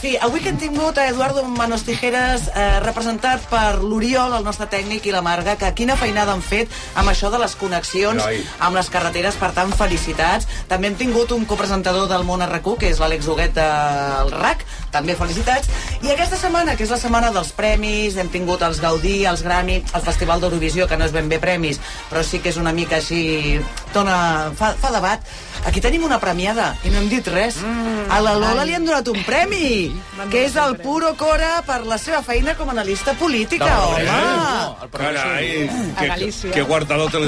Sí, avui que hem tingut a Eduardo Manos Tijeras eh, representat per l'Oriol, el nostre tècnic, i la Marga, que quina feinada han fet amb això de les connexions Noi. amb les carreteres, per tant, felicitats. També hem tingut un copresentador del món RQ, que és l'Àlex Huguet del RAC, també felicitats. I aquesta setmana, que és la setmana dels premis, hem tingut els Gaudí, els Grammy, el Festival d'Eurovisió, que no és ben bé premis, però sí que és una mica així... Dona, fa, fa debat. Aquí tenim una premiada, i no hem dit res. Mm, a la Lola li han donat un premi, que és el Puro Cora per la seva feina com a analista política, home. Carai, A que, Galícia. que guardado te lo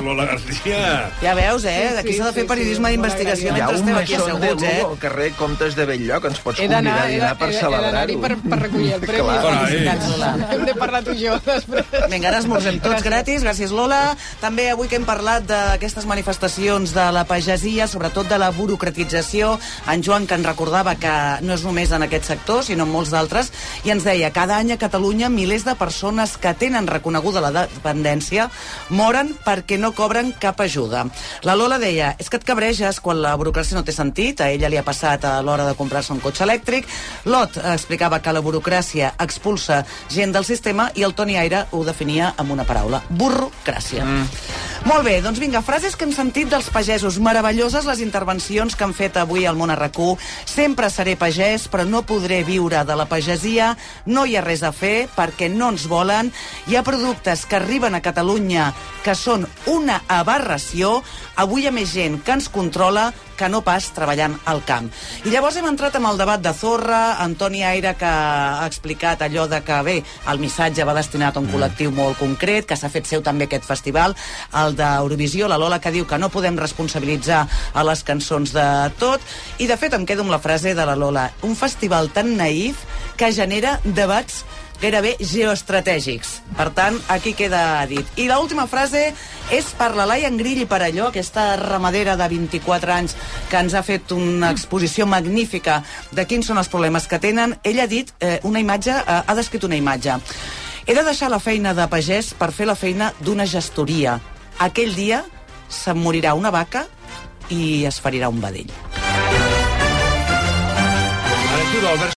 Lola García. Ja veus, eh? Sí, Aquí sí, s'ha de fer sí, periodisme sí, d'investigació molt Hi ha mentre un estem aquí asseguts, eh? al carrer Comtes de Belllloc, ens pots convidar a dinar per he de- he celebrar-ho. d'anar-hi per, per recollir el premi. Clar. Carai. Hem de parlar tu i jo després. Vinga, ara esmorzem tots Gràcies. gratis. Gràcies, Lola. També avui que hem parlat d'aquestes manifestacions de la pagesia, sobretot de la burocratització, en Joan, que ens recordava que no és només en aquest sector, sinó en molts d'altres, i ens deia, cada any a Catalunya milers de persones que tenen reconeguda la dependència moren perquè no cobren cap ajuda. La Lola deia, és que et cabreges quan la burocràcia no té sentit, a ella li ha passat a l'hora de comprar-se un cotxe elèctric, Lot explicava que la burocràcia expulsa gent del sistema i el Toni Aire ho definia amb una paraula, burrocràcia. Mm. Molt bé, doncs vinga, frases que hem sentit dels pagesos. Meravelloses les intervencions que han fet avui al món RQ. Sempre seré pagès, però no podré viure de la pagesia. No hi ha res a fer perquè no ens volen. Hi ha productes que arriben a Catalunya que són una aberració. Avui hi ha més gent que ens controla que no pas treballant al camp. I llavors hem entrat amb el debat de Zorra, Antoni Aire que ha explicat allò de que, bé, el missatge va destinat a un col·lectiu molt concret, que s'ha fet seu també aquest festival, el d'Eurovisió, la Lola que diu que no podem responsabilitzar a les cançons de tot, i de fet em quedo amb la frase de la Lola, un festival tan naïf que genera debats gairebé geoestratègics. Per tant, aquí queda dit. I l'última frase és per la Laia Grill i per allò, aquesta ramadera de 24 anys que ens ha fet una exposició magnífica de quins són els problemes que tenen. Ella ha dit eh, una imatge, eh, ha descrit una imatge. He de deixar la feina de pagès per fer la feina d'una gestoria. Aquell dia se'm morirà una vaca i es ferirà un vedell. Ara tu, l'Albert